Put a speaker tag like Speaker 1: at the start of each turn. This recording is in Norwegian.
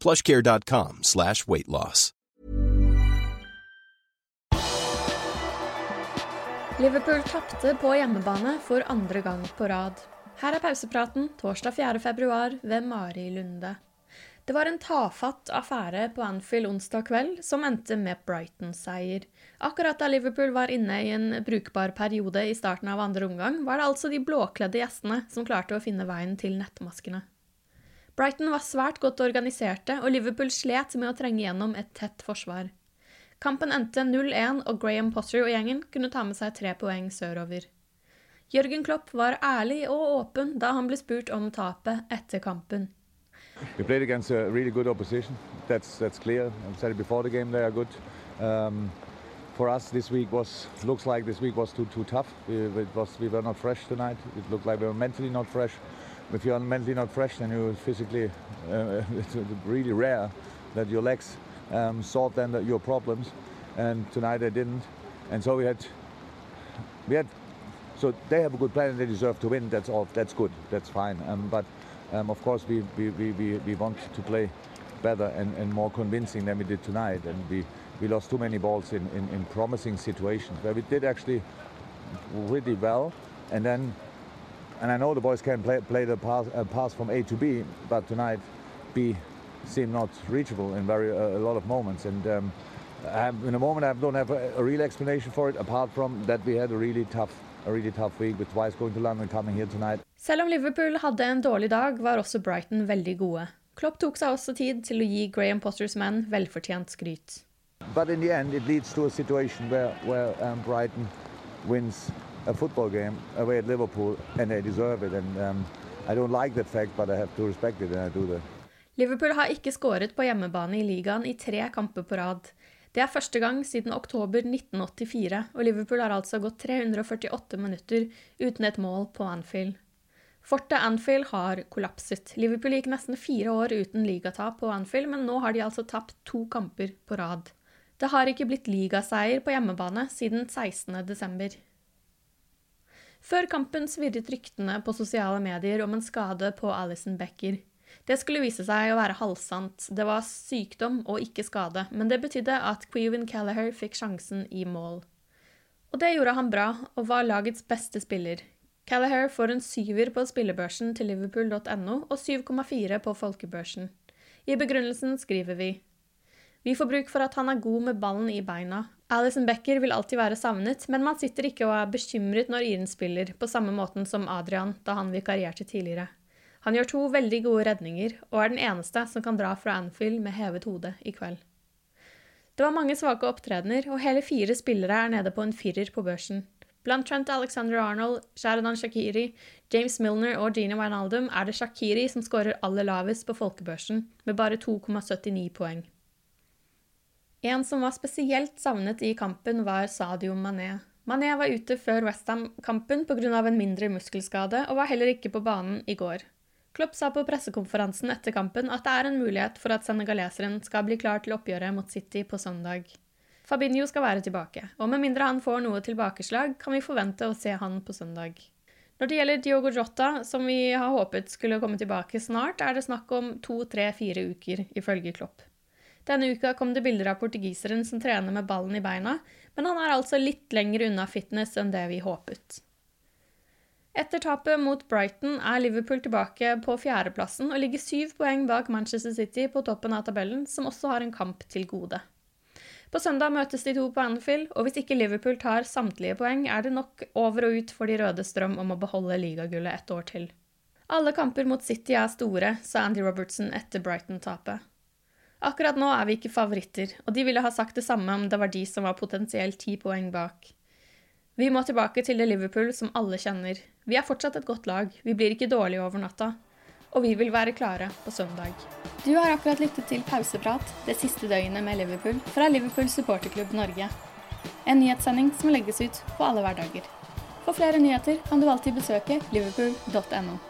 Speaker 1: plushcare.com slash weight loss.
Speaker 2: Liverpool tapte på hjemmebane for andre gang på rad. Her er pausepraten torsdag 4. februar ved Mari Lunde. Det var en tafatt affære på Anfield onsdag kveld som endte med Brighton-seier. Akkurat da Liverpool var inne i en brukbar periode i starten av andre omgang, var det altså de blåkledde gjestene som klarte å finne veien til nettmaskene. Brighton var svært godt organiserte, og Liverpool slet med å trenge gjennom et tett forsvar. Kampen endte 0-1, og Graham Potter og gjengen kunne ta med seg tre poeng sørover. Jørgen Klopp var ærlig og åpen da han ble spurt om tapet etter kampen.
Speaker 3: We played against a really good opposition. That's that's clear. I said it before the game. They are good. Um, for us, this week was looks like this week was too too tough. We, it was we were not fresh tonight. It looked like we were. If you are mentally not fresh, then you're physically uh, it's really rare that your legs um, solve then the, your problems. And tonight they didn't. And so we had we had so they have a good plan and they deserve to win. That's all. That's good. That's fine. Um, but um, of course, we, we, we, we want to play better and, and more convincing than we did tonight. And we, we lost too many balls in, in, in promising situations where we did actually really well. And then, and I know the boys can play, play the pass, uh, pass from A to B, but tonight B seemed not reachable in very uh, a lot of moments. And um, have, in a moment, I don't have a, a real explanation for it, apart from that we had a really tough a really tough week with twice going to London coming here tonight.
Speaker 2: Selv om Liverpool hadde en dårlig dag, var også Brighton veldig gode. Klopp tok seg også tid til å gi Graham Potters menn velfortjent skryt.
Speaker 3: But in the end, it leads to a situation where, where um, Brighton wins a football game away at Liverpool, and they deserve it. And um, I don't like that fact, but I have to respect it, and I do that.
Speaker 2: Liverpool har ikke skåret på hjemmebane i ligaen i tre kamper på rad. Det er første gang siden oktober 1984, og Liverpool har altså gått 348 minutter uten et mål på Anfield. Fortet Anfield har kollapset. Liverpool gikk nesten fire år uten ligatap på Anfield, men nå har de altså tapt to kamper på rad. Det har ikke blitt ligaseier på hjemmebane siden 16.12. Før kampen svirret ryktene på sosiale medier om en skade på Alison Becker. Det skulle vise seg å være halvsant. Det var sykdom og ikke skade, men det betydde at Queven Callagher fikk sjansen i mål. Og det gjorde han bra, og var lagets beste spiller. Callagher får en syver på spillebørsen til liverpool.no og 7,4 på folkebørsen. I begrunnelsen skriver vi Vi får bruk for at han er god med ballen i beina. Alison Becker vil alltid være savnet, men man sitter ikke og er bekymret når Iren spiller, på samme måten som Adrian da han vikarierte tidligere. Han gjør to veldig gode redninger, og er den eneste som kan dra fra Anfield med hevet hode i kveld. Det var mange svake opptredener, og hele fire spillere er nede på en firer på børsen. Blant Trent Alexander Arnold, Sheridan Shakiri, James Milner og Gina Wijnaldum er det Shakiri som skårer aller lavest på folkebørsen, med bare 2,79 poeng. En som var spesielt savnet i kampen, var Sadio Mané. Mané var ute før Westham-kampen pga. en mindre muskelskade, og var heller ikke på banen i går. Klopp sa på pressekonferansen etter kampen at det er en mulighet for at senegaleseren skal bli klar til oppgjøret mot City på søndag. Fabinho skal være tilbake, og med mindre han får noe tilbakeslag, kan vi forvente å se han på søndag. Når det gjelder Diogo Jota, som vi har håpet skulle komme tilbake snart, er det snakk om to, tre, fire uker, ifølge Klopp. Denne uka kom det bilder av portugiseren som trener med ballen i beina, men han er altså litt lenger unna fitness enn det vi håpet. Etter tapet mot Brighton er Liverpool tilbake på fjerdeplassen og ligger syv poeng bak Manchester City på toppen av tabellen, som også har en kamp til gode. På søndag møtes de to på Anfield, og hvis ikke Liverpool tar samtlige poeng, er det nok over og ut for de røde strøm om å beholde ligagullet et år til. Alle kamper mot City er store, sa Andy Robertson etter Brighton-tapet. Akkurat nå er vi ikke favoritter, og de ville ha sagt det samme om det var de som var potensielt ti poeng bak. Vi må tilbake til det Liverpool som alle kjenner. Vi er fortsatt et godt lag, vi blir ikke dårlige over natta og vi vil være klare på søndag. Du har akkurat lyttet til Pauseprat det siste døgnet med Liverpool fra Liverpool supporterklubb Norge. En nyhetssending som legges ut på alle hverdager. For flere nyheter kan du alltid besøke liverpool.no.